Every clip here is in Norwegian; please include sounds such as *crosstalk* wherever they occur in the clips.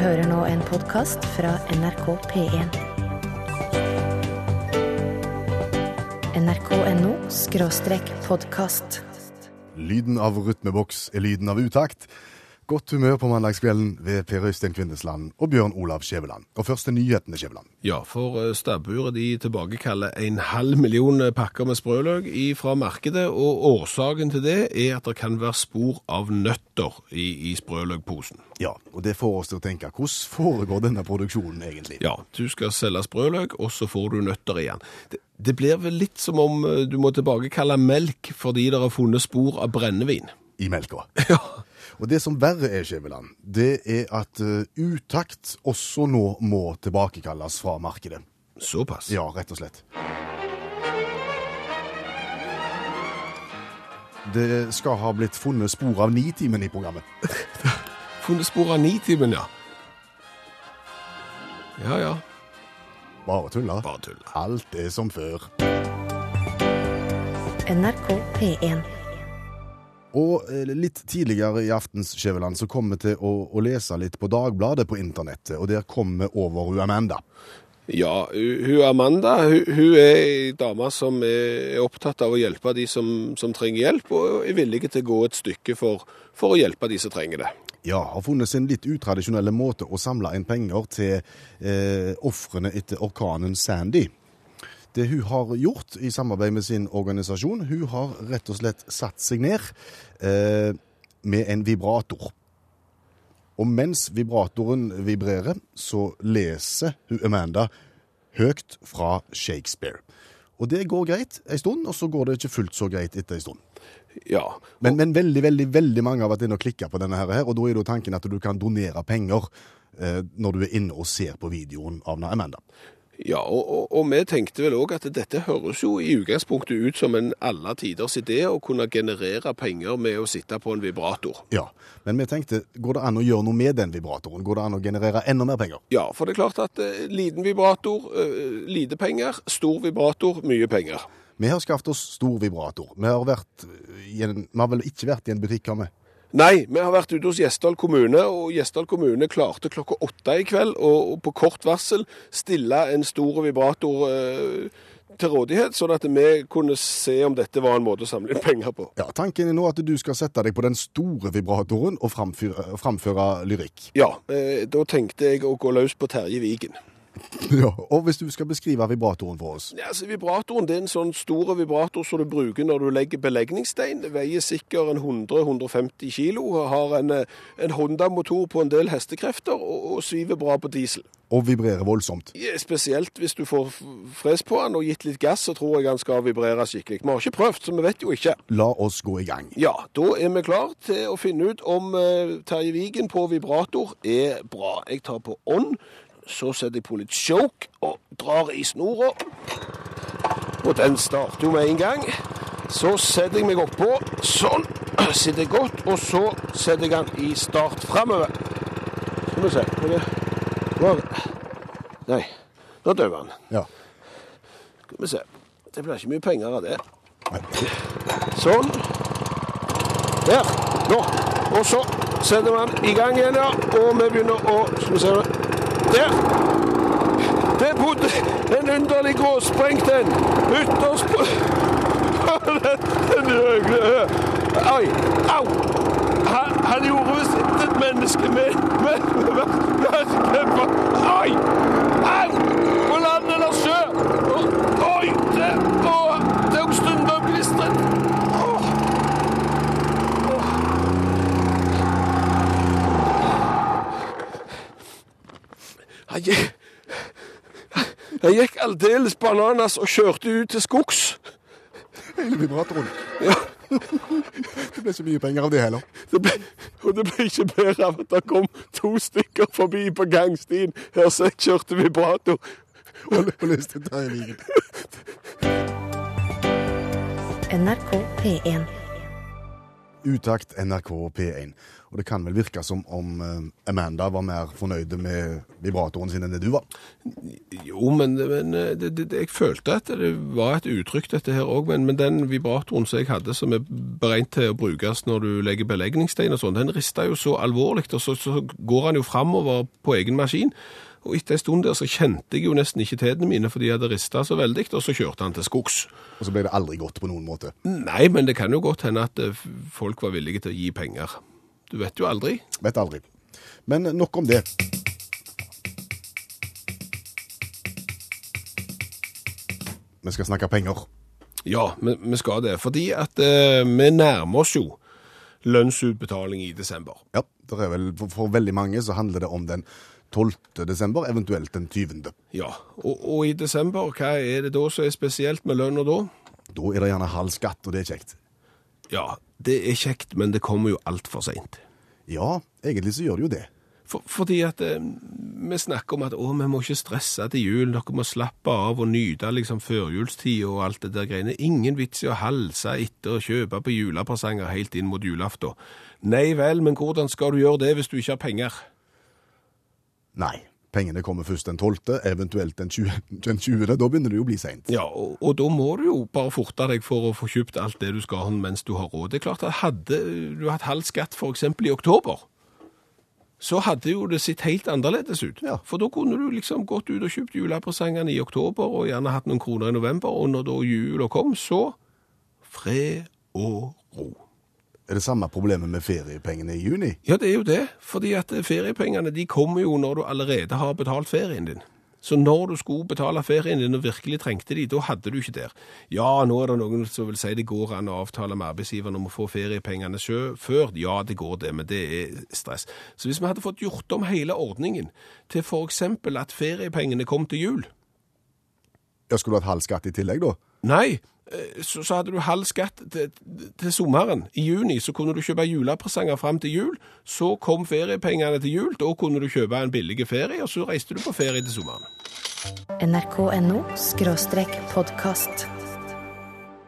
hører nå en podkast fra NRK P1. nrk.no skråstrek podkast. Lyden av rytmeboks er lyden av utakt. Godt humør på mandagskvelden ved Per Øystein Kvindesland og Bjørn Olav Skjæveland. Og først til nyhetene, Skjæveland. Ja, for eh, stabburet de tilbakekaller en halv million pakker med sprøløk fra markedet, og årsaken til det er at det kan være spor av nøtter i, i sprøløkposen. Ja, og det får oss til å tenke, hvordan foregår denne produksjonen egentlig? Ja, du skal selge sprøløk, og så får du nøtter igjen. Det, det blir vel litt som om eh, du må tilbakekalle melk fordi det har funnet spor av brennevin. I melka. *laughs* Ja. Og det som verre er, Skjæveland, det er at uh, utakt også nå må tilbakekalles fra markedet. Såpass? Ja, rett og slett. Det skal ha blitt funnet spor av Nitimen i programmet. *laughs* Funnet spor av Nitimen, ja. Ja, ja. Bare tulla. Bare tulla. Alt er som før. NRK P1. Og eh, litt tidligere i aftens Skjæveland så kom vi til å, å lese litt på Dagbladet på internettet, og der kom vi over Amanda. Ja, hun Amanda hun, hun er ei dame som er opptatt av å hjelpe de som, som trenger hjelp, og er villig til å gå et stykke for, for å hjelpe de som trenger det. Ja, har funnet sin litt utradisjonelle måte å samle inn penger til eh, ofrene etter orkanen Sandy. Det hun har gjort i samarbeid med sin organisasjon, hun har rett og slett satt seg ned eh, med en vibrator. Og mens vibratoren vibrerer, så leser hun Amanda høyt fra Shakespeare. Og det går greit en stund, og så går det ikke fullt så greit etter en stund. Ja, Men, men veldig, veldig, veldig mange har vært inne og klikka på denne her, og da er det jo tanken at du kan donere penger eh, når du er inne og ser på videoen av Amanda. Ja og, og, og vi tenkte vel òg at dette høres jo i utgangspunktet ut som en alle tiders idé å kunne generere penger med å sitte på en vibrator. Ja, men vi tenkte, går det an å gjøre noe med den vibratoren? Går det an å generere enda mer penger? Ja, for det er klart at eh, liten vibrator, eh, lite penger. Stor vibrator, mye penger. Vi har skaffet oss stor vibrator. Vi har, vært i en, vi har vel ikke vært i en butikk, har vi? Nei, vi har vært ute hos Gjesdal kommune, og Gjesdal kommune klarte klokka åtte i kveld og, og på kort varsel stille en stor vibrator eh, til rådighet, sånn at vi kunne se om dette var en måte å samle inn penger på. Ja, Tanken er nå at du skal sette deg på den store vibratoren og framføre, framføre lyrikk. Ja, eh, da tenkte jeg å gå løs på Terje Vigen. *laughs* Ja, og hvis du skal beskrive vibratoren for oss Ja, altså Vibratoren det er en sånn stor vibrator som du bruker når du legger belegningsstein. Det veier sikkert en 100-150 kilo, har en, eh, en Honda-motor på en del hestekrefter og, og sviver bra på diesel. og vibrerer voldsomt. Ja, Spesielt hvis du får fres på den og gitt litt gass, så tror jeg den skal vibrere skikkelig. Vi har ikke prøvd, så vi vet jo ikke. La oss gå i gang. Ja, da er vi klar til å finne ut om eh, Terje Vigen på vibrator er bra. Jeg tar på on, så setter jeg på litt choke og drar i snora. Og den starter jo med en gang. Så setter jeg meg oppå. Sånn. Sitter jeg godt. Og så setter jeg den i start framover. Skal vi se. Det- Nå- Nei, nå dør han. Ja. Skal vi se. Det blir ikke mye penger av det. Sånn. Der. Nå. Og så setter man i gang igjen, ja. Og vi begynner å Skal vi se. Der. Det bodde en underlig gråsprengt en ytterst på *laughs* Den røgle Oi. Au. Han, han gjorde visst et menneske med- med- Oi! Au! På land eller sjø? Oi! Det, å, det er jo stunder glistret. Åh. Han gikk, han gikk aldeles bananas og kjørte ut til skogs. Hele vibratoren. Ja, *laughs* Det ble så mye penger av det heller. det ble, og det ble ikke bedre av at det kom to stykker forbi på gangstien her så jeg kjørte vibrator. Og og ta Terje Vigen. NRK P1. Utakt NRK P1. Og det kan vel virke som om eh, Amanda var mer fornøyd med vibratoren sin enn det du var. Jo, men, men eh, det, det, jeg følte at det var et uttrykk dette her òg. Men, men den vibratoren som jeg hadde, som er beregnet til å brukes når du legger belegningsstein og sånn, den rista jo så alvorlig, og så, så går han jo framover på egen maskin. Og etter en stund der så kjente jeg jo nesten ikke tærne mine fordi jeg hadde rista så veldig, og så kjørte han til skogs. Og så ble det aldri godt på noen måte. Nei, men det kan jo godt hende at eh, folk var villige til å gi penger. Du vet jo aldri. Vet aldri. Men nok om det. Vi skal snakke penger. Ja, vi, vi skal det. Fordi at eh, vi nærmer oss jo lønnsutbetaling i desember. Ja, det er vel, for, for veldig mange så handler det om den 12. desember, eventuelt den 20. Ja, og, og i desember, hva er det da som er spesielt med lønna da? Da er det gjerne halv skatt, og det er kjekt. Ja, det er kjekt, men det kommer jo altfor seint. Ja, egentlig så gjør det jo det. For, fordi at eh, vi snakker om at å, vi må ikke stresse til jul, dere må slappe av og nyte liksom førjulstida og alt det der greiene. Ingen vits i å halse etter å kjøpe på julepresanger helt inn mot julaften. Nei vel, men hvordan skal du gjøre det hvis du ikke har penger? Nei. Pengene kommer først den 12., eventuelt den 20. Den 20. Da begynner det jo å bli seint. Ja, og, og da må du jo bare forte deg for å få kjøpt alt det du skal ha mens du har råd. Det er klart at Hadde du hatt halv skatt f.eks. i oktober, så hadde jo det sett helt annerledes ut. Ja. For da kunne du liksom gått ut og kjøpt julepresangene i oktober, og gjerne hatt noen kroner i november, og når da jula kom, så fred og ro. Er det samme problemet med feriepengene i juni? Ja, det er jo det. Fordi at feriepengene de kommer jo når du allerede har betalt ferien din. Så når du skulle betale ferien din og virkelig trengte de, da hadde du ikke der. Ja, nå er det noen som vil si det går an å avtale med arbeidsgiveren om å få feriepengene sjø før. Ja, det går det, men det er stress. Så hvis vi hadde fått gjort om hele ordningen til eksempel at feriepengene kom til jul, Ja, Skulle hatt halv skatt i tillegg, da? Nei, eh, så, så hadde du halv skatt til, til sommeren. I juni så kunne du kjøpe julepresanger fram til jul. Så kom feriepengene til jul. Da kunne du kjøpe en billig ferie, og så reiste du på ferie til sommeren. nrk.no.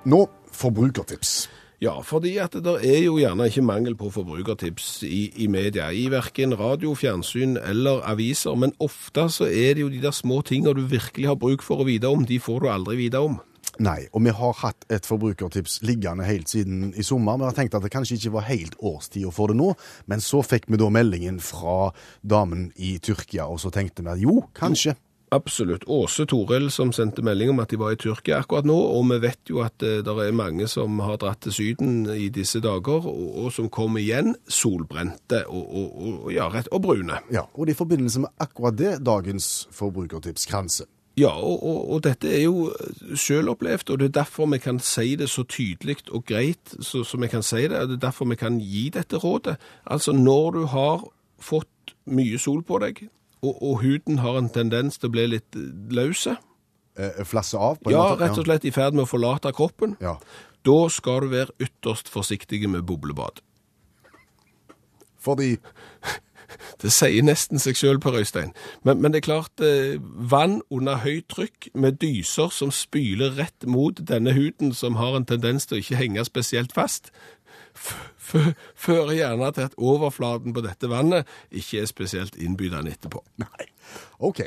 Nå forbrukertips. Ja, fordi at det er jo gjerne ikke mangel på forbrukertips i, i media, i verken radio, fjernsyn eller aviser, men ofte så er det jo de der små tingene du virkelig har bruk for å vite om, de får du aldri vite om. Nei, og vi har hatt et forbrukertips liggende helt siden i sommer. Vi har tenkt at det kanskje ikke var helt årstid for det nå, men så fikk vi da meldingen fra damen i Tyrkia, og så tenkte vi at jo, kanskje. Absolutt. Åse Toril som sendte melding om at de var i Tyrkia akkurat nå, og vi vet jo at det er mange som har dratt til Syden i disse dager, og, og som kommer igjen solbrente og, og, og, ja, rett, og brune. Ja, og det er i forbindelse med akkurat det dagens forbrukertips kranse. Ja, og, og, og dette er jo selvopplevd, og det er derfor vi kan si det så tydelig og greit som vi kan si det. og Det er derfor vi kan gi dette rådet. Altså, når du har fått mye sol på deg, og, og huden har en tendens til å bli litt løse, Eh, flasse av på en ja, måte? rett og slett i ferd med å forlate kroppen, Ja. da skal du være ytterst forsiktig med boblebad. Fordi *laughs* Det sier nesten seg sjøl, Per Øystein. Men, men det er klart, eh, vann under høyt trykk med dyser som spyler rett mot denne huden, som har en tendens til å ikke henge spesielt fast, f- f- fører gjerne til at overflaten på dette vannet ikke er spesielt innbydende etterpå. Nei. OK.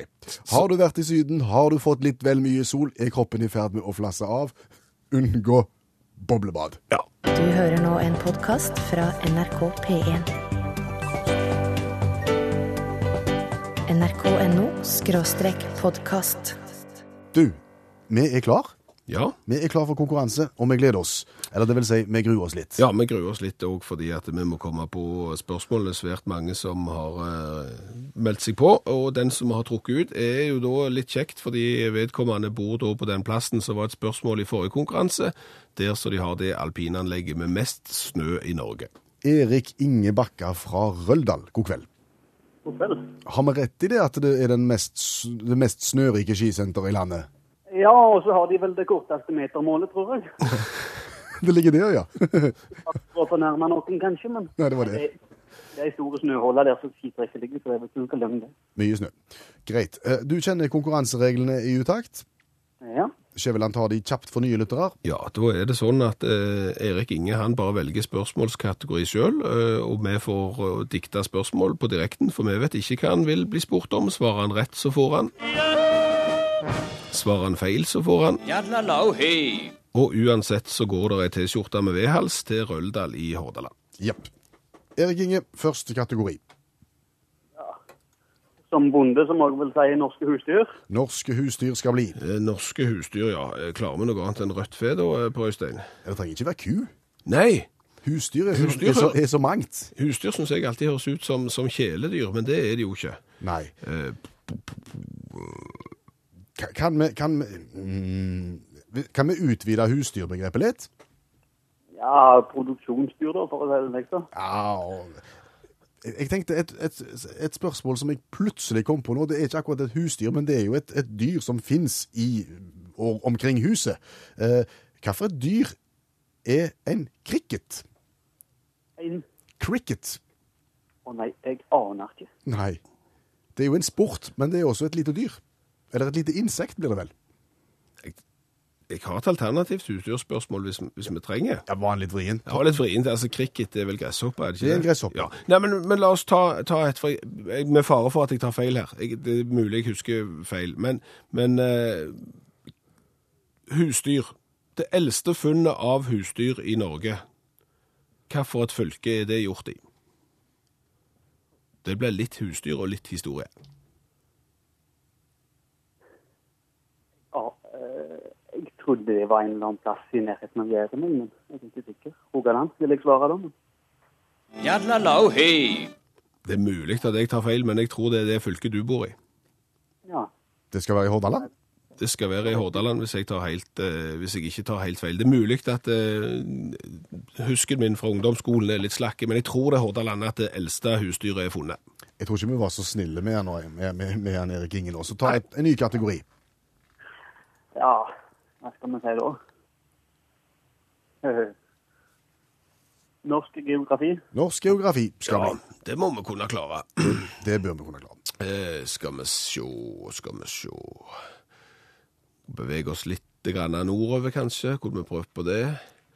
Har du vært i Syden, har du fått litt vel mye sol, er kroppen i ferd med å flasse av. Unngå boblebad. Ja. Du hører nå en podkast fra NRK P1. nrk.no podkast. Du, vi er klar. Ja. Vi er klar for konkurranse, og vi gleder oss. Eller det vil si, vi gruer oss litt. Ja, vi gruer oss litt òg fordi at vi må komme på spørsmålene. Svært mange som har eh, meldt seg på. Og den som har trukket ut, er jo da litt kjekt, fordi vedkommende bor da på den plassen som var et spørsmål i forrige konkurranse, der så de har det alpinanlegget med mest snø i Norge. Erik Inge Bakka fra Røldal, god kveld. Kveld. Har vi rett i det at det er den mest, det mest snørike skisenteret i landet? Ja, og så har de vel det korteste metermålet, tror jeg. *laughs* Det ligger der, ja. *laughs* For å fornærme noen, kanskje, men Nei, det var det. det er store snøhuller der som skitrekket ligger, så det er vel ikke noe løgn, det. Mye snø. Greit. Eh, Du kjenner konkurransereglene i utakt. Ja. Skjæveland tar de kjapt for nye lyttere. Ja, da er det sånn at eh, Erik Inge han bare velger spørsmålskategori sjøl, eh, og vi får eh, dikta spørsmål på direkten, for vi vet ikke hva han vil bli spurt om. Svarer han rett, så får han. Svarer han feil, så får han. Og uansett så går det ei T-skjorte med vedhals til Røldal i Hordaland. Jepp. Erik Inge, første kategori. Som bonde så må jeg vel si norske husdyr. Norske husdyr skal bli. Eh, Norske husdyr, ja. Eh, Klarer vi noe annet enn rødt fe da, eh, Per Øystein? Det trenger ikke være ku. Nei! Husdyr er, så- Husdyr, er, så, er så mangt. Husdyr syns jeg alltid høres ut som, som kjæledyr, men det er det jo ikke. Nei. Eh, Kan vi, kan vi, mm, kan vi utvide husdyrbegrepet litt? Ja, produksjonsdyr da, for å si det slik. Ja, jeg tenkte et, et, et spørsmål som jeg plutselig kom på nå, det er ikke akkurat et husdyr, men det er jo et, et dyr som finnes i og omkring huset. Eh, hva for et dyr er en cricket? En Cricket? Å nei, jeg aner ikke. Nei. Det er jo en sport, men det er også et lite dyr. Eller et lite insekt, blir det vel. Jeg har et alternativt utstyrsspørsmål hvis, hvis vi trenger. Ja, var han litt vrien? Ja, litt vrien. altså Cricket er vel gresshoppe, er det ikke Det er en gresshoppe. Ja. Nei, men, men la oss ta, ta et for, jeg, Med fare for at jeg tar feil her. Jeg, det er mulig jeg husker feil. Men, men uh, husdyr. Det eldste funnet av husdyr i Norge. Hvilket fylke er det gjort i? Det blir litt husdyr og litt historie. Ja, eh, jeg trodde det var en eller annen plass i nærheten av Jæren, men jeg er ikke sikker. Rogaland, vil jeg svare da. men- Det er mulig at jeg tar feil, men jeg tror det er det fylket du bor i. Ja. Det skal være i Hordaland? Det skal være i Hordaland hvis jeg, tar helt, eh, hvis jeg ikke tar helt feil. Det er mulig at eh, husken min fra ungdomsskolen er litt slakke, men jeg tror det er Hordaland at det eldste husdyret er funnet. Jeg tror ikke vi var så snille med han, med, med, med han Erik Ingen nå. Så ta et, en ny kategori. ja, hva skal vi si da? Eh, Norsk geografi. Norsk geografi skal Ja, bli. det må vi kunne klare. *clears throat* Det bør vi kunne klare. Eh, skal vi sjå, skal vi sjå Bevege oss litt grann nordover, kanskje. Kunne vi prøvd på det?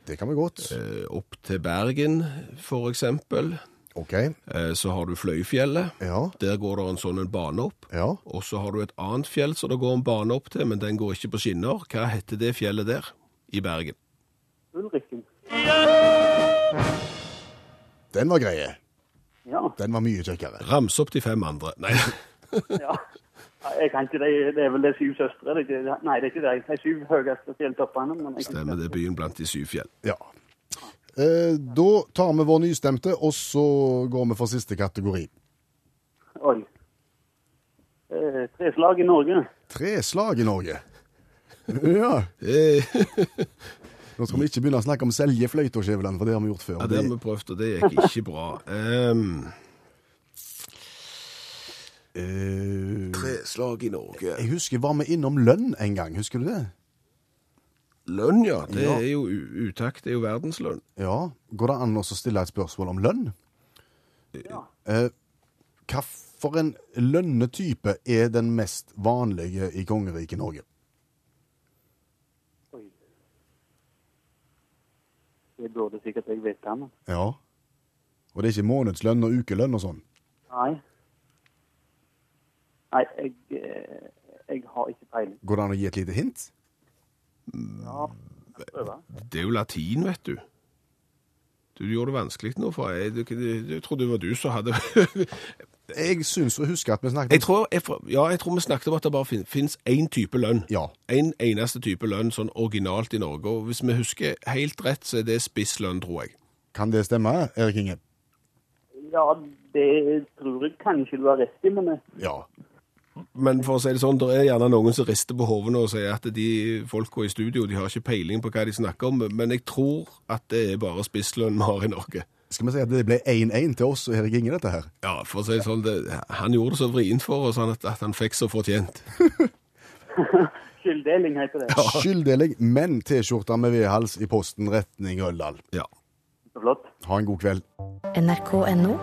Det kan vi godt. Eh, opp til Bergen, for eksempel. OK. Eh, så har du Fløyfjellet. Ja. Der går det en sånn en bane opp. Ja. Og så har du et annet fjell som det går en bane opp til, men den går ikke på skinner. Hva heter det fjellet der? I Bergen. Ulrikken. Den var greie. Ja. Den var mye kjekkere. Rams opp de fem andre. Nei, *laughs* ja. Jeg kan ikke, det, det er vel de syv søstre? Det er ikke, nei, det er ikke det. De syv høyeste fjelltoppene. stemmer det. er Byen blant de syv fjell. Ja. Eh, da tar vi vår nystemte, og så går vi for siste kategori. Oi. Eh, treslag i Norge. Treslag i Norge. Ja. *laughs* Nå skal vi ikke begynne å snakke om seljefløyte, Skjæveland, for det har vi gjort før. ja, det har vi prøvd, og det gikk ikke bra. Um, Eh, Treslag i Norge. jeg husker var vi innom lønn en gang, husker du det? Lønn, ja. Det Ja. er jo u- utakt. Det er jo verdenslønn. Ja. Går det an å stille et spørsmål om lønn? Ja. Eh, hva for en lønnetype er den mest vanlige i kongeriket Norge? Oi. Det burde sikkert jeg vite, men Ja. Og det er ikke månedslønn og ukelønn og sånn? nei. Nei, jeg, eh, jeg har ikke peiling. Går det an å gi et lite hint? Ja, jeg prøver. Det er jo latin, vet du. Du gjorde det vanskelig nå, for jeg, du, du, jeg trodde det var du som hadde *laughs* Jeg syns å huske at vi snakket Jeg tror, jeg, ja, jeg tror vi snakket om at det bare fin, finnes én type lønn. Ja. En eneste type lønn, sånn originalt i Norge. Og hvis vi husker helt rett, så er det spisslønn, tror jeg. Kan det stemme, Erik Inge? Ja, det tror jeg kanskje du har rett i, men eh, Ja. Men for å si det sånn, det er gjerne noen som rister på hodet og sier at de folka i studio de har ikke peiling på hva de snakker om, men jeg tror at det er bare spisslønn vi har i Norge. Skal vi si at det ble 1-1 til oss og Erik Inge, dette her? Ja, for å si det sånn, det, han gjorde det så vrient for oss sånn at, at han fikk så fortjent. *laughs* skylddeling heter det. Skylddeling, men T-skjorta med vedhals i posten retning Røldal. Ja. Flott. Ha en god kveld. nrk.no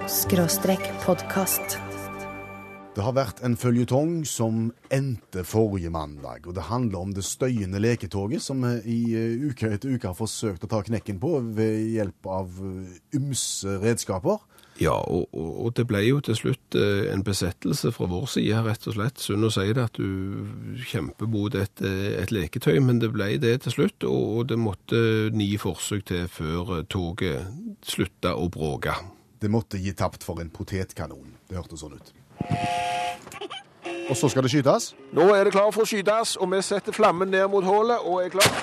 podkast. Det har vært en føljetong som endte forrige mandag. og Det handler om det støyende leketoget som vi i eh, uke etter uke har forsøkt å ta knekken på ved hjelp av eh, ymse redskaper. Ja, og, og, det ble jo til slutt eh, en besettelse fra vår side, rett og slett. Synd å si det at du kjemper mot et, eh, et leketøy, men det ble det til slutt. Og, det måtte ni forsøk til før eh, toget slutta å bråke. Det måtte gi tapt for en potetkanon. Det hørtes sånn ut. Og så skal det skytes. Nå er det klar for å skytes, og vi setter flammen ned mot hullet og er klar. *laughs*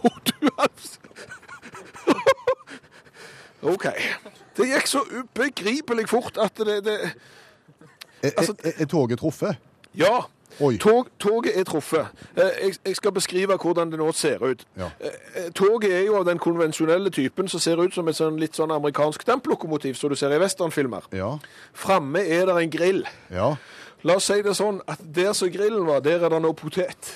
Å, du. *laughs* OK. Det gikk så ubegripelig fort at det, det Er, Altså- er, er toget truffet? Ja. Tog, toget er truffet. Eh, Jeg, jeg skal beskrive hvordan det nå ser ut. Ja. Eh, Toget er jo av den konvensjonelle typen som ser ut som et sånn, litt sånn amerikansk damplokomotiv som du ser i westernfilmer. Ja. Framme er det en grill. Ja. La oss si det sånn at der som grillen var, der er det nå potet.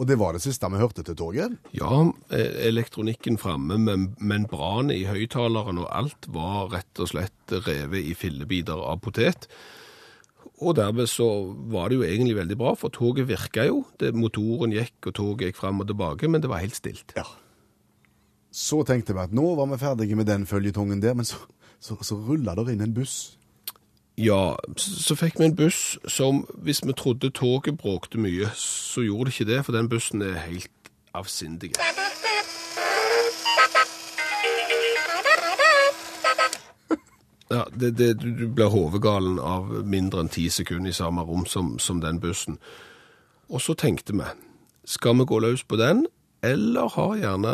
Og det var det siste vi hørte til toget. Ja, eh, elektronikken framme, men membranet i høyttaleren og alt var rett og slett revet i fillebiter av potet. Og dermed så var det jo egentlig veldig bra, for toget virka jo. Det, motoren gikk, og toget gikk fram og tilbake, men det var helt stilt. Ja. Så tenkte vi at nå var vi ferdige med den føljetongen der, men så, så, så rulla det inn en buss. Ja, så fikk vi en buss som, hvis vi trodde toget bråkte mye, så gjorde det ikke det, for den bussen er helt avsindig. Ja, det, det, du, blir hodegalen av mindre enn ti sekunder i samme rom som, som den bussen. Og så tenkte vi, skal vi gå løs på den, eller har gjerne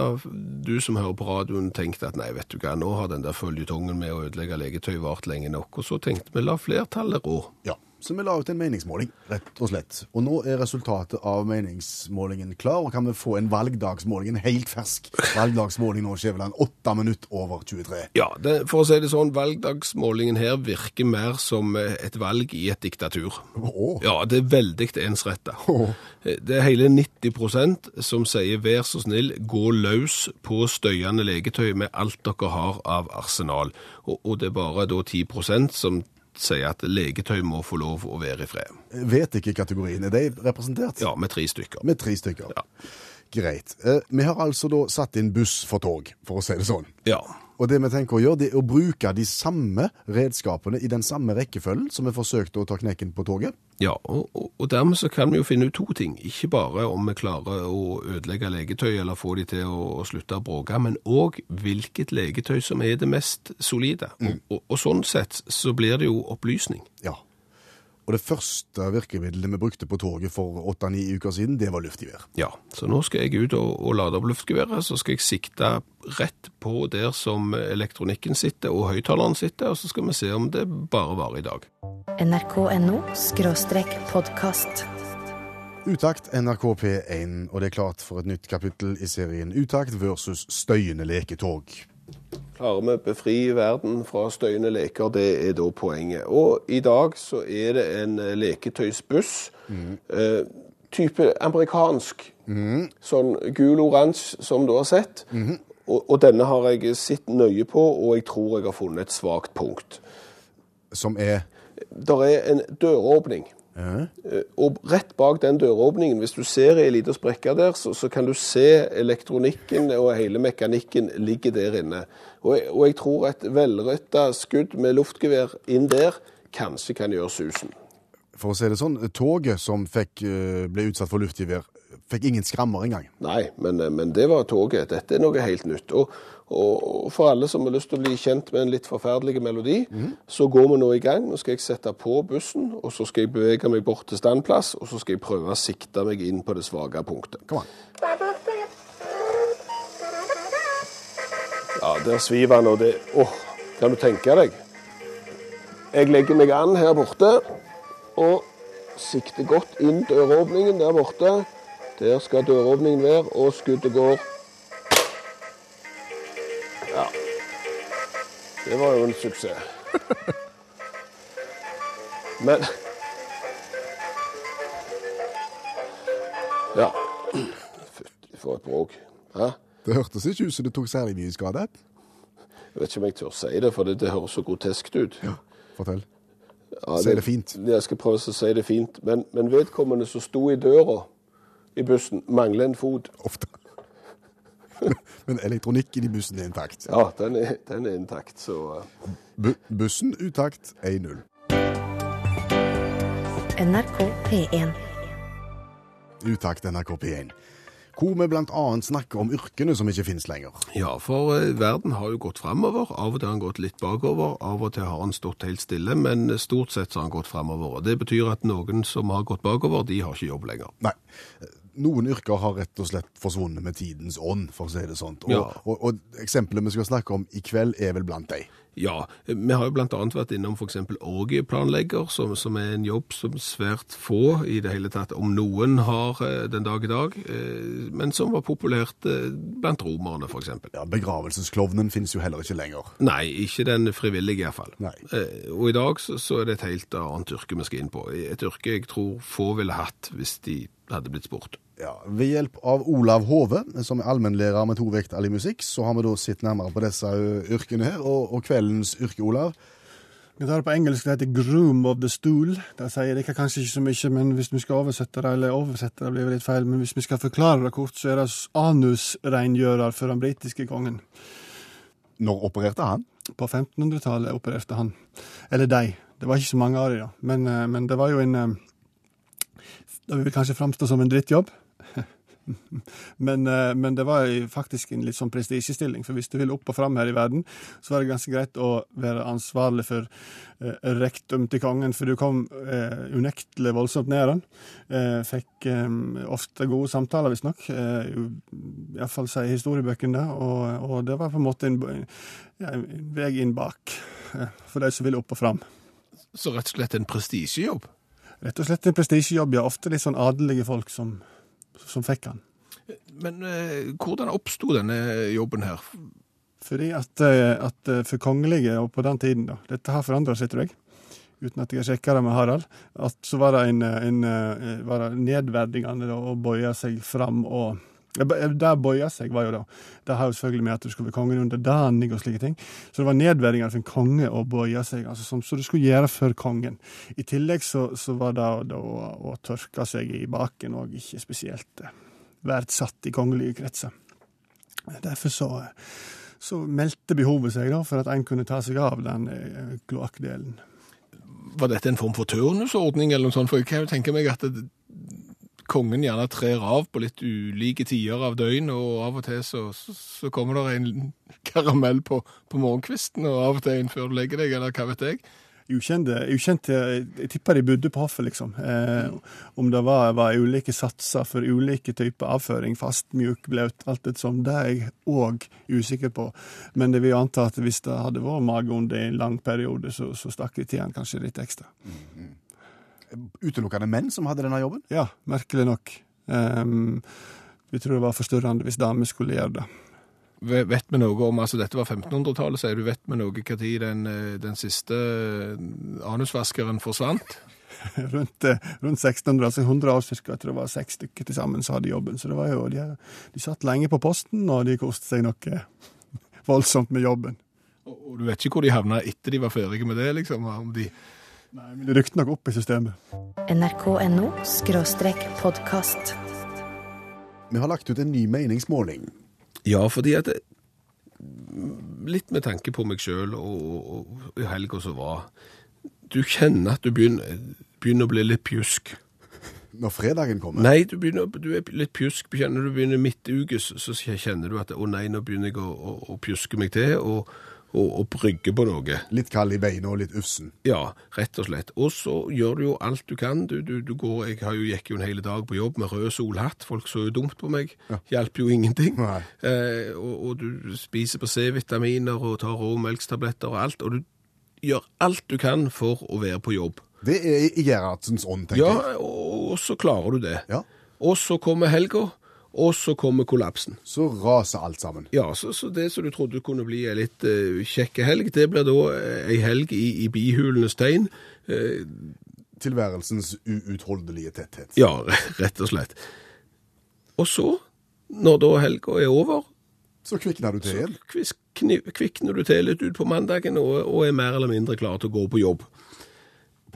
du som hører på radioen tenkt at nei, vet du hva, nå har den der føljetongen med å ødelegge legetøy vart lenge nok, og så tenkte vi la flertallet rå. Ja, Så vi la ut en meningsmåling, rett og slett. Og nå er resultatet av meningsmålingen klar, og kan vi få en valgdagsmåling, en helt fersk valgdagsmåling nå, Skjæveland, åtte minutter over 23. Ja, det, for å si det sånn, valgdagsmålingen her virker mer som et valg i et diktatur. Oh. Ja, det er veldig ensretta. Oh. Det er hele 90% som sier vær så snill, gå løs på støyende legetøy med alt dere har av arsenal. Og, og det er bare da 10% som sier at leketøy må få lov å være i fred. Vet ikke kategorien. Er de representert? Ja, med tre stykker. Med tre stykker. Ja. Greit. Eh, vi har altså da satt inn buss for tog, for å si det sånn. Ja. Og det vi tenker å gjøre, det er å bruke de samme redskapene i den samme rekkefølgen som vi forsøkte å ta knekken på toget. Ja, og, og, dermed så kan vi jo finne ut to ting. Ikke bare om vi klarer å ødelegge legetøy eller få de til å, å slutte å bråke, men òg hvilket legetøy som er det mest solide. Og, og, og sånn sett så blir det jo opplysning. Ja. Og det første virkemidlet vi brukte på toget for åtte-ni uker siden, det var luftgevær. Ja, så nå skal jeg ut og, og lade opp luftgeværet, så skal jeg sikte rett på der som elektronikken sitter og høyttaleren sitter, og så skal vi se om det bare varer i dag. nrk.no podkast. Utakt NRK P1, og det er klart for et nytt kapittel i serien Utakt versus støyende leketog. Klarer vi å befri verden fra støyende leker, det er da poenget. Og i dag så er det en leketøysbuss. leketøysbuss, eh, type amerikansk, sånn gul-oransje som du har sett. og, og denne har jeg sett nøye på, og jeg tror jeg har funnet et svakt punkt. Som er Der er en døråpning. Eh, Og rett bak den døråpningen, hvis du ser ei lita sprekke der, så, så kan du se elektronikken og hele mekanikken ligge der inne. Og og jeg tror et velretta skudd med luftgevær inn der kanskje kan gjøre susen. For å si det sånn, toget som fikk, eh, ble utsatt for luftgevær, fikk ingen skrammer engang. Nei, men, eh, men det var toget. Dette er noe helt nytt. Og, og, og for alle som har lyst til å bli kjent med en litt forferdelig melodi, så går vi nå i gang. Nå skal jeg sette på bussen, og så skal jeg bevege meg bort til standplass, og så skal jeg prøve å sikte meg inn på det svake punktet. Kom an. Ja, der sviver han, og det Åh, kan du tenke deg? Jeg legger meg an her borte og sikter godt inn døråpningen der borte. Der skal døråpningen være, og skuddet går. Ja. Det var jo en suksess. *laughs* Men Ja. Fytti for et bråk. Hæ? Det hørtes ikke ut som det tok særlig mye skade. Jeg vet ikke om jeg tør si det, for det, det høres så groteskt ut. Fortell. Ja, Si det fint. Jeg skal prøve å si det fint. Men, men vedkommende som sto i døra i bussen, mangler en fot. Ofte. *laughs* Men elektronikken i bussen er intakt. Ja, den er, den er intakt, så eh, Bu bussen utakt 1-0. NRK P1. Utakt NRK P1. Hvor vi annet snakker om yrkene som ikke finnes lenger. Ja, for eh, verden har jo gått fremover. Av og til har den gått litt bakover, av og til har den stått helt stille, men stort sett så har den gått fremover. Og Det betyr at noen som har gått bakover, de har ikke jobb lenger. Nei. Noen yrker har rett og slett forsvunnet med tidens ånd, for å si det sånn. Og, Ja. og, og eksempelet vi skal snakke om i kveld, er vel blant de. Ja, vi har jo annet vært innom eksempel orgieplanlegger, som, som er en jobb som svært få i det hele tatt, om noen har eh, den dag i dag, eh, men som var populært eh, blant romerne eksempel. Ja, Begravelsesklovnen finnes jo heller ikke lenger. Nei, ikke den frivillige i hvert fall. Eh, Og i dag så, så er det et helt annet yrke vi skal inn på. Et yrke jeg tror få ville hatt hvis de hadde blitt spurt. Ja, Ved hjelp av Olav Hove, som er allmennlærer med to vekttall i musikk, så har vi da sett nærmere på disse yrkene her. Og, og kveldens yrke, Olav, Vi tar det på engelsk, det heter 'groom of the stool'. Det sier dere kanskje ikke så mye, men hvis vi skal oversette det, eller oversette det blir vel litt feil, men hvis vi skal forklare det kort, så er det anusrengjører for den britiske kongen. når opererte han? På 1500-tallet opererte han. Eller de. Det var ikke så mange av dem. Men, men det var jo en Det vil kanskje framstå som en drittjobb. *laughs* Men, eh, men det var faktisk en litt sånn prestisjestilling, for hvis du ville opp og fram her i verden, så var det ganske greit å være ansvarlig for eh, rektum til kongen, for du kom eh, unektelig voldsomt ned han. Eh, fikk eh, ofte gode samtaler, visstnok. Eh, Iallfall sier historiebøkene det. Og, og det var på en måte en, ja, en vei inn bak eh, for de som ville opp og fram. Så rett og slett en prestisjejobb. Rett og slett en prestisjejobb, ja. Ofte litt sånn adelige folk som, som fikk han. Men eh, hvordan oppsto denne jobben her? Fordi at, eh, at eh, for kongelige, og på den tiden, da Dette har forandra seg, tror jeg. Uten at jeg har sjekka det med Harald. At så var det en, en, eh, var det nedverdigende da, å bøye seg fram og Der bøya seg var jo da Det har jo selvfølgelig med at du skulle være kongen under Danig og slike ting. Så det var nedverdigende for en konge å bøye seg, altså som så du skulle gjøre for kongen. I tillegg så, så var det da å, å tørke seg i baken òg ikke spesielt eh, verdsatt i kongelige kretser. Derfor så, så meldte behovet seg da, for at en kunne ta seg av den eh, kloakkdelen. Var dette en form for turnusordning eller noe sånt? For jeg kan jo tenke meg at det, kongen gjerne trer av på litt ulike tider av døgn, og av og til så, så, så kommer det en karamell på, på morgenkvisten, og av og til en før du legger deg, eller hva vet jeg. Ukjente, ukjente Jeg tipper de bodde på hoffet, liksom. Eh, om det var, var ulike satser for ulike typer avføring, fast, mjuk, blaut, alt det som, det er jeg òg usikker på. Men det vil jo anta at hvis det hadde vært mageonde i en lang periode, så, så stakk de til han kanskje litt ekstra. Utelukkende menn som hadde denne jobben? Ja, merkelig nok. Um, vi tror det var forstyrrende hvis damer skulle gjøre det. Vet vi noe om, altså Dette var 1500-tallet, sier du. Vet vi noe når den, eh, den siste eh, anusvaskeren forsvant? *laughs* rundt, eh, rundt 1600, altså 100 år ca. jeg tror det var seks stykker til sammen som hadde jobben. Så det var jo, de, de satt lenge på posten, og de koste seg noe *laughs* voldsomt med jobben. Og, og du vet ikke hvor de havna etter de var ferdige med det? liksom, om de... Nei, men det rykte nok opp i systemet. nrk.no podkast. Vi har lagt ut en ny meningsmåling. Ja, fordi at det, Litt med tanke på meg sjøl og, og, og helga som var. Du kjenner at du begynner, begynner å bli litt pjusk. Når fredagen kommer. Nei, du, begynner, du er litt pjusk. Kjenner du begynner midtukes, så kjenner du at å nei, nå begynner jeg å, å, å pjuske meg til og, og, og brygge på noe. Litt kald i beina og litt ufsen. Ja, rett og slett. Og så gjør du jo alt du kan. Du, du, du går, jeg har jo, gikk jo en hel dag på jobb med rød solhatt. Folk så jo dumt på meg. Hjalp jo ingenting. Eh, og, og du spiser på C-vitaminer og tar råmelkstabletter og alt. Og du gjør alt du kan for å være på jobb. Det er i Gerhardsens ånd, tenker Ja, jeg. og, og så klarer du det. Ja. Og så kommer helga, og så kommer kollapsen. Så raser alt sammen. Ja, så, så det som du trodde kunne bli ei litt uh, kjekke helg, det blir da eh, ei helg i, i bihulenes tegn. Uh, Tilværelsens uutholdelige tetthet. Ja, *laughs* rett og slett. Og så, når da helga er over, Så kvikner du til igjen. Så kvikner du til litt ut på mandagen og, og er mer eller mindre klar til å gå på jobb.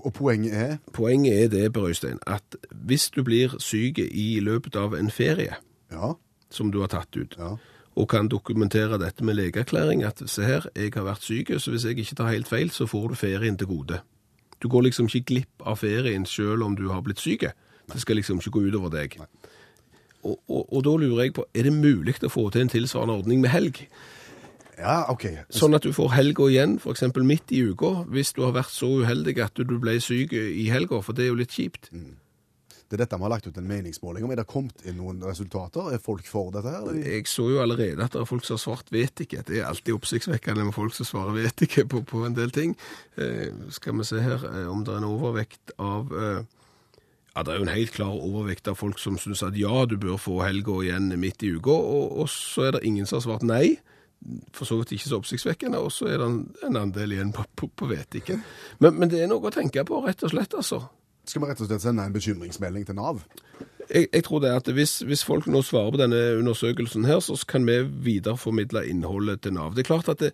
Og poenget er Poenget er det, Per Øystein, at hvis du blir syk i løpet av en ferie Ja. som du har tatt ut, ja. og kan dokumentere dette med legeerklæring, at se her, jeg har vært syk, så hvis jeg ikke tar helt feil, så får du ferien til gode. Du går liksom ikke glipp av ferien selv om du har blitt syk. Det skal liksom ikke gå utover deg. Og, og, og da lurer jeg på, er det mulig å få til en tilsvarende ordning med helg? Ja, OK. Sånn at du får helga igjen, eksempel midt i uka, hvis du har vært så uheldig at du ble syk i helga, for det er jo litt kjipt. Det er dette vi har lagt ut en meningsmåling om. Er det kommet inn noen resultater? Er folk for dette her? Jeg så jo allerede at det er folk som har svart 'vet ikke'. Det er alltid oppsiktsvekkende med folk som svarer 'vet ikke' på, på en del ting. Eh, skal vi se her eh, om det er en overvekt av eh, Ja, det er jo en helt klar overvekt av folk som syns at ja, du bør få helga igjen midt i uka, og, og så er det ingen som har svart nei. For så vidt ikke så oppsiktsvekkende, og så er det en, andel igjen på, på, på vet ikke. Men, men det er noe å tenke på, rett og slett, altså. Skal vi rett og slett sende en bekymringsmelding til Nav? Jeg, jeg tror det er at hvis, hvis folk nå svarer på denne undersøkelsen her, så kan vi videreformidle innholdet til Nav. Det er klart at det,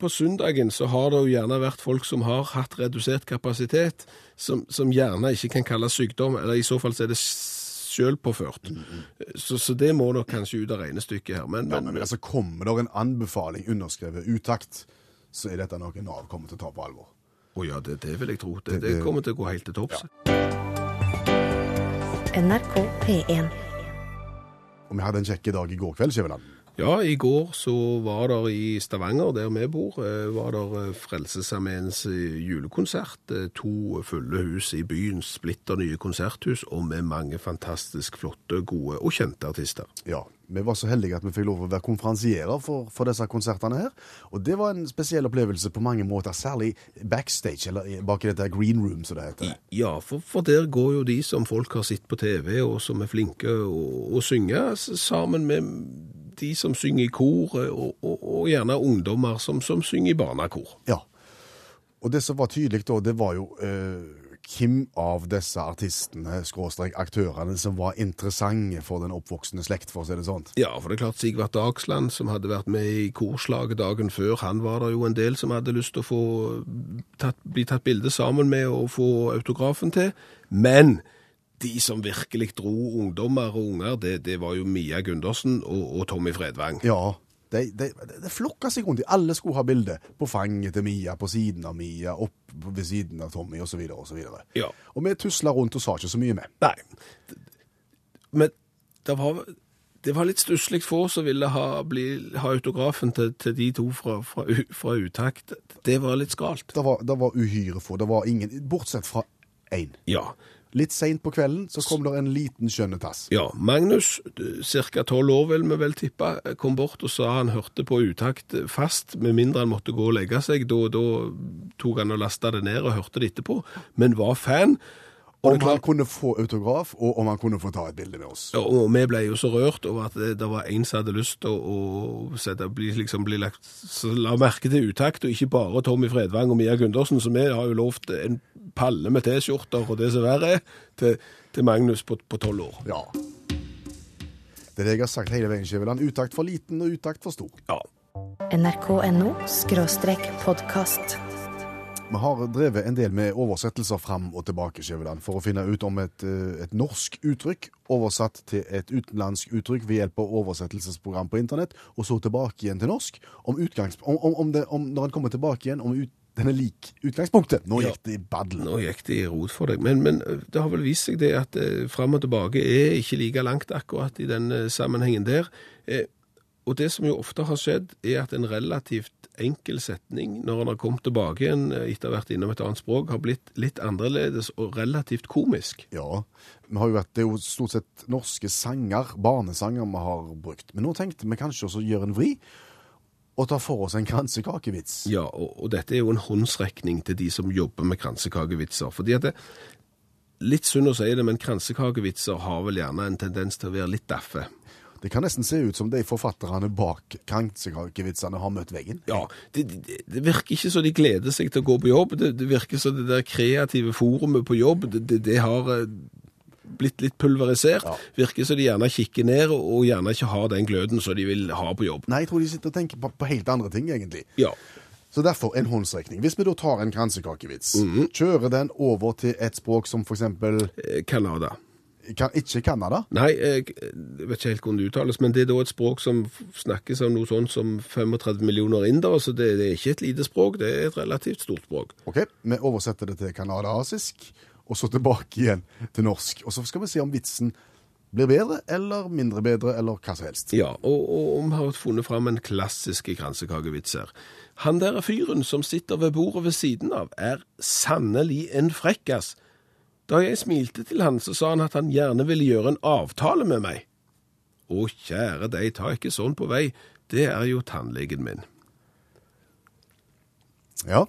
på søndagen så har det jo gjerne vært folk som har hatt redusert kapasitet, som, som gjerne ikke kan kalles sykdom, eller i så fall så er det selvpåført. Så, så det må nok kanskje ut av regnestykket her. Men, Ja, men, men altså Kommer det en anbefaling underskrevet utakt, så er dette noe Nav kommer til å ta på alvor. Å ja, det, det vil jeg tro. Det, Det- det kommer til å gå helt til topps. NRK P1. Og vi hadde en kjekk dag i går kveld, Skjæveland. Ja, i går så var der i Stavanger, der vi bor, eh, var der eh, Frelsesarmeens eh, julekonsert. To fulle hus i byens splitter nye konserthus, og med mange fantastisk flotte, gode og kjente artister. Ja, Vi var så heldige at vi fikk lov å være konferansierer for, for disse konsertene her. Og det var en spesiell opplevelse på mange måter, særlig backstage, eller bak i dette green room, som det heter. Ja, for, for der går jo de som folk har sett på TV, og som er flinke å synge, sammen med de som synger i kor, eh, og, og, og gjerne ungdommer som, som synger i barnekor. Ja. Og det som var tydelig da, det var jo eh, hvem av disse artistene, skråstrek aktørene, som var interessante for den oppvoksende slekt, for å si det sånn. Ja, for det er klart Sigvart Dagsland, som hadde vært med i korslaget dagen før, han var det jo en del som hadde lyst til å få tatt, bli tatt bilde sammen med og få autografen til. Men de som virkelig dro ungdommer og unger, det, det var jo Mia Gundersen og, og Tommy Fredvang. Ja, det de, de flokka seg rundt. Alle skulle ha bilde på fanget til Mia, på siden av Mia, opp ved siden av Tommy, osv. osv. Ja. Og vi tusla rundt og sa ikke så mye med. Nei. Men det var, det var litt stusslig få som ville ha, bli, ha autografen til, til de to fra, fra, fra Utakt. Det var litt skralt. Det var, det var uhyre få. Det var ingen, bortsett fra én. Ja. Litt seint på kvelden så kom det en liten skjønnetass. Ja, Magnus, ca. tolv år vil vi vel tippe, kom bort og sa han hørte på utakt fast, med mindre han måtte gå og legge seg. Da, da tok han og lasta det ned og hørte det etterpå, men var fan. Om han kunne få autograf, og om han kunne få ta et bilde med oss. Ja, og vi ble jo så rørt over at det, det var en som hadde lyst til å, å sette, bli, liksom, bli lagt, så la merke til utakt, og ikke bare Tommy Fredvang og Mia Gundersen, så vi har jo lovt en palle med T-skjorter og det som verre er, til, til Magnus på på tolv år. Ja. Det er det jeg har sagt hele veien, Skjæveland. Utakt for liten og utakt for stor. Ja. NRK.no skråstrek podkast. Vi har drevet en del med oversettelser fram og tilbake, Skjøveland, for å finne ut om et, eh, et norsk uttrykk oversatt til et utenlandsk uttrykk ved hjelp av oversettelsesprogram på internett, og så tilbake igjen til norsk. Om, utgangs, om, om, om, det, om når en kommer tilbake igjen, om ut, den er lik utgangspunktet. Nå Ja. gikk det i baddel. Nå gikk det i rot for deg, men, men det har vel vist seg det at eh, fram og tilbake er ikke like langt akkurat i den eh, sammenhengen der. Eh, og det som jo ofte har skjedd, er at en relativt enkel setning, når han har kommet tilbake igjen eh, etter å ha vært innom et annet språk, har blitt litt annerledes og relativt komisk. Ja, vi har jo vært, det er jo stort sett norske sanger, barnesanger vi har brukt. Men nå tenkte vi kanskje også å gjøre en vri, og ta for oss en kransekakevits. Ja, og, og dette er jo en håndsrekning til de som jobber med kransekakevitser. Fordi at det, Litt synd å si det, men kransekakevitser har vel gjerne en tendens til å være litt daffe. Det kan nesten se ut som de forfatterne bak kransekakevitsene har møtt veggen. Ja, det, det, det virker ikke så de gleder seg til å gå på jobb. Det, det virker som det der kreative forumet på jobb, det, har eh, blitt litt pulverisert. Ja. Virker som de gjerne kikker ned og, gjerne ikke har den gløden som de vil ha på jobb. Nei, jeg tror de sitter og tenker på, på helt andre ting, egentlig. Ja, Så derfor en håndsrekning. Hvis vi da tar en kransekakevits, Mhm. kjører den over til et språk som eksempel Eh, Canada. Kan, ikke Canada, Nei, jeg vet ikke helt hvordan det uttales, men det er da et språk som snakkes av noe sånt som 35 millioner indere, så det, det er ikke et lite språk, det er et relativt stort språk. ok, vi oversetter det til kanadasisk, og så tilbake igjen til norsk. Og så skal vi se om vitsen blir bedre eller mindre bedre, eller hva som helst. Ja, og, og vi har funnet fram en klassisk kransekakevits her. Han der fyren som sitter ved bordet ved siden av, er sannelig en frekkas. Da jeg smilte til han, så sa han at han gjerne ville gjøre en avtale med meg. Å, kjære deg, ta ikke sånn på vei, det er jo tannlegen min. Ja,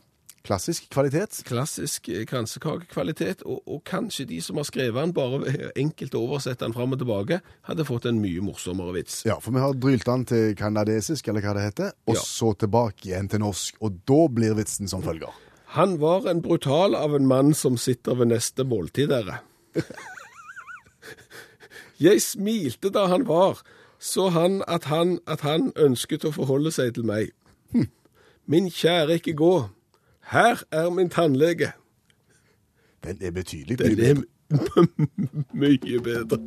klassisk kvalitet. Klassisk eh, kransekakekvalitet, og, og kanskje de som har skrevet den, bare *laughs* enkelt oversett den fram og tilbake, hadde fått en mye morsommere vits. Ja, for vi har drylt den til kanadesisk, eller hva det heter, og Ja. så tilbake igjen til norsk, og da blir vitsen som følger. Han var en brutal av en mann som sitter ved neste måltid, dere. *laughs* Jeg smilte da han var, så han at han at han ønsket å forholde seg til meg. Hm. Min kjære, ikke gå. Her er min tannlege. Den er betydelig. Den er *laughs* mye bedre.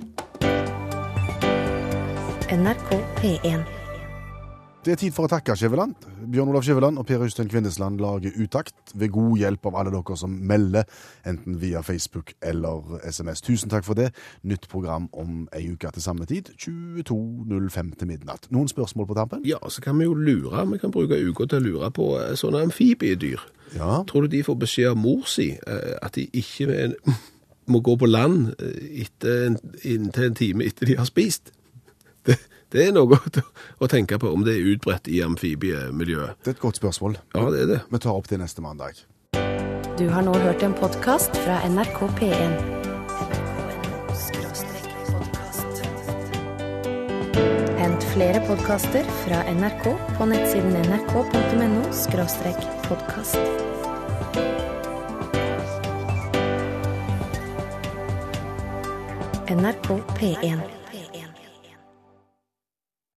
NRK P1. Det er tid for å takke Skjæveland. Bjørn Olav Skjæveland og Per Øystein Kvindesland lager Utakt ved god hjelp av alle dere som melder, enten via Facebook eller SMS. Tusen takk for det. Nytt program om ei uke til samme tid, 22.05 til midnatt. Noen spørsmål på tampen? Ja, så kan vi jo lure. Vi kan bruke uka til å lure på eh, sånne amfibiedyr. Ja. Tror du de får beskjed av mor si eh, at de ikke må gå på land eh, etter en, inntil en time etter de har spist? Det, det er noe å, tenke på om det er utbredt i amfibiemiljøet. Det er et godt spørsmål. Ja, det er det. Vi tar opp til neste mandag. Du har nå hørt en podkast fra NRK P1. Hent flere podkaster fra NRK på nettsiden nrk.no podkast. NRK P1.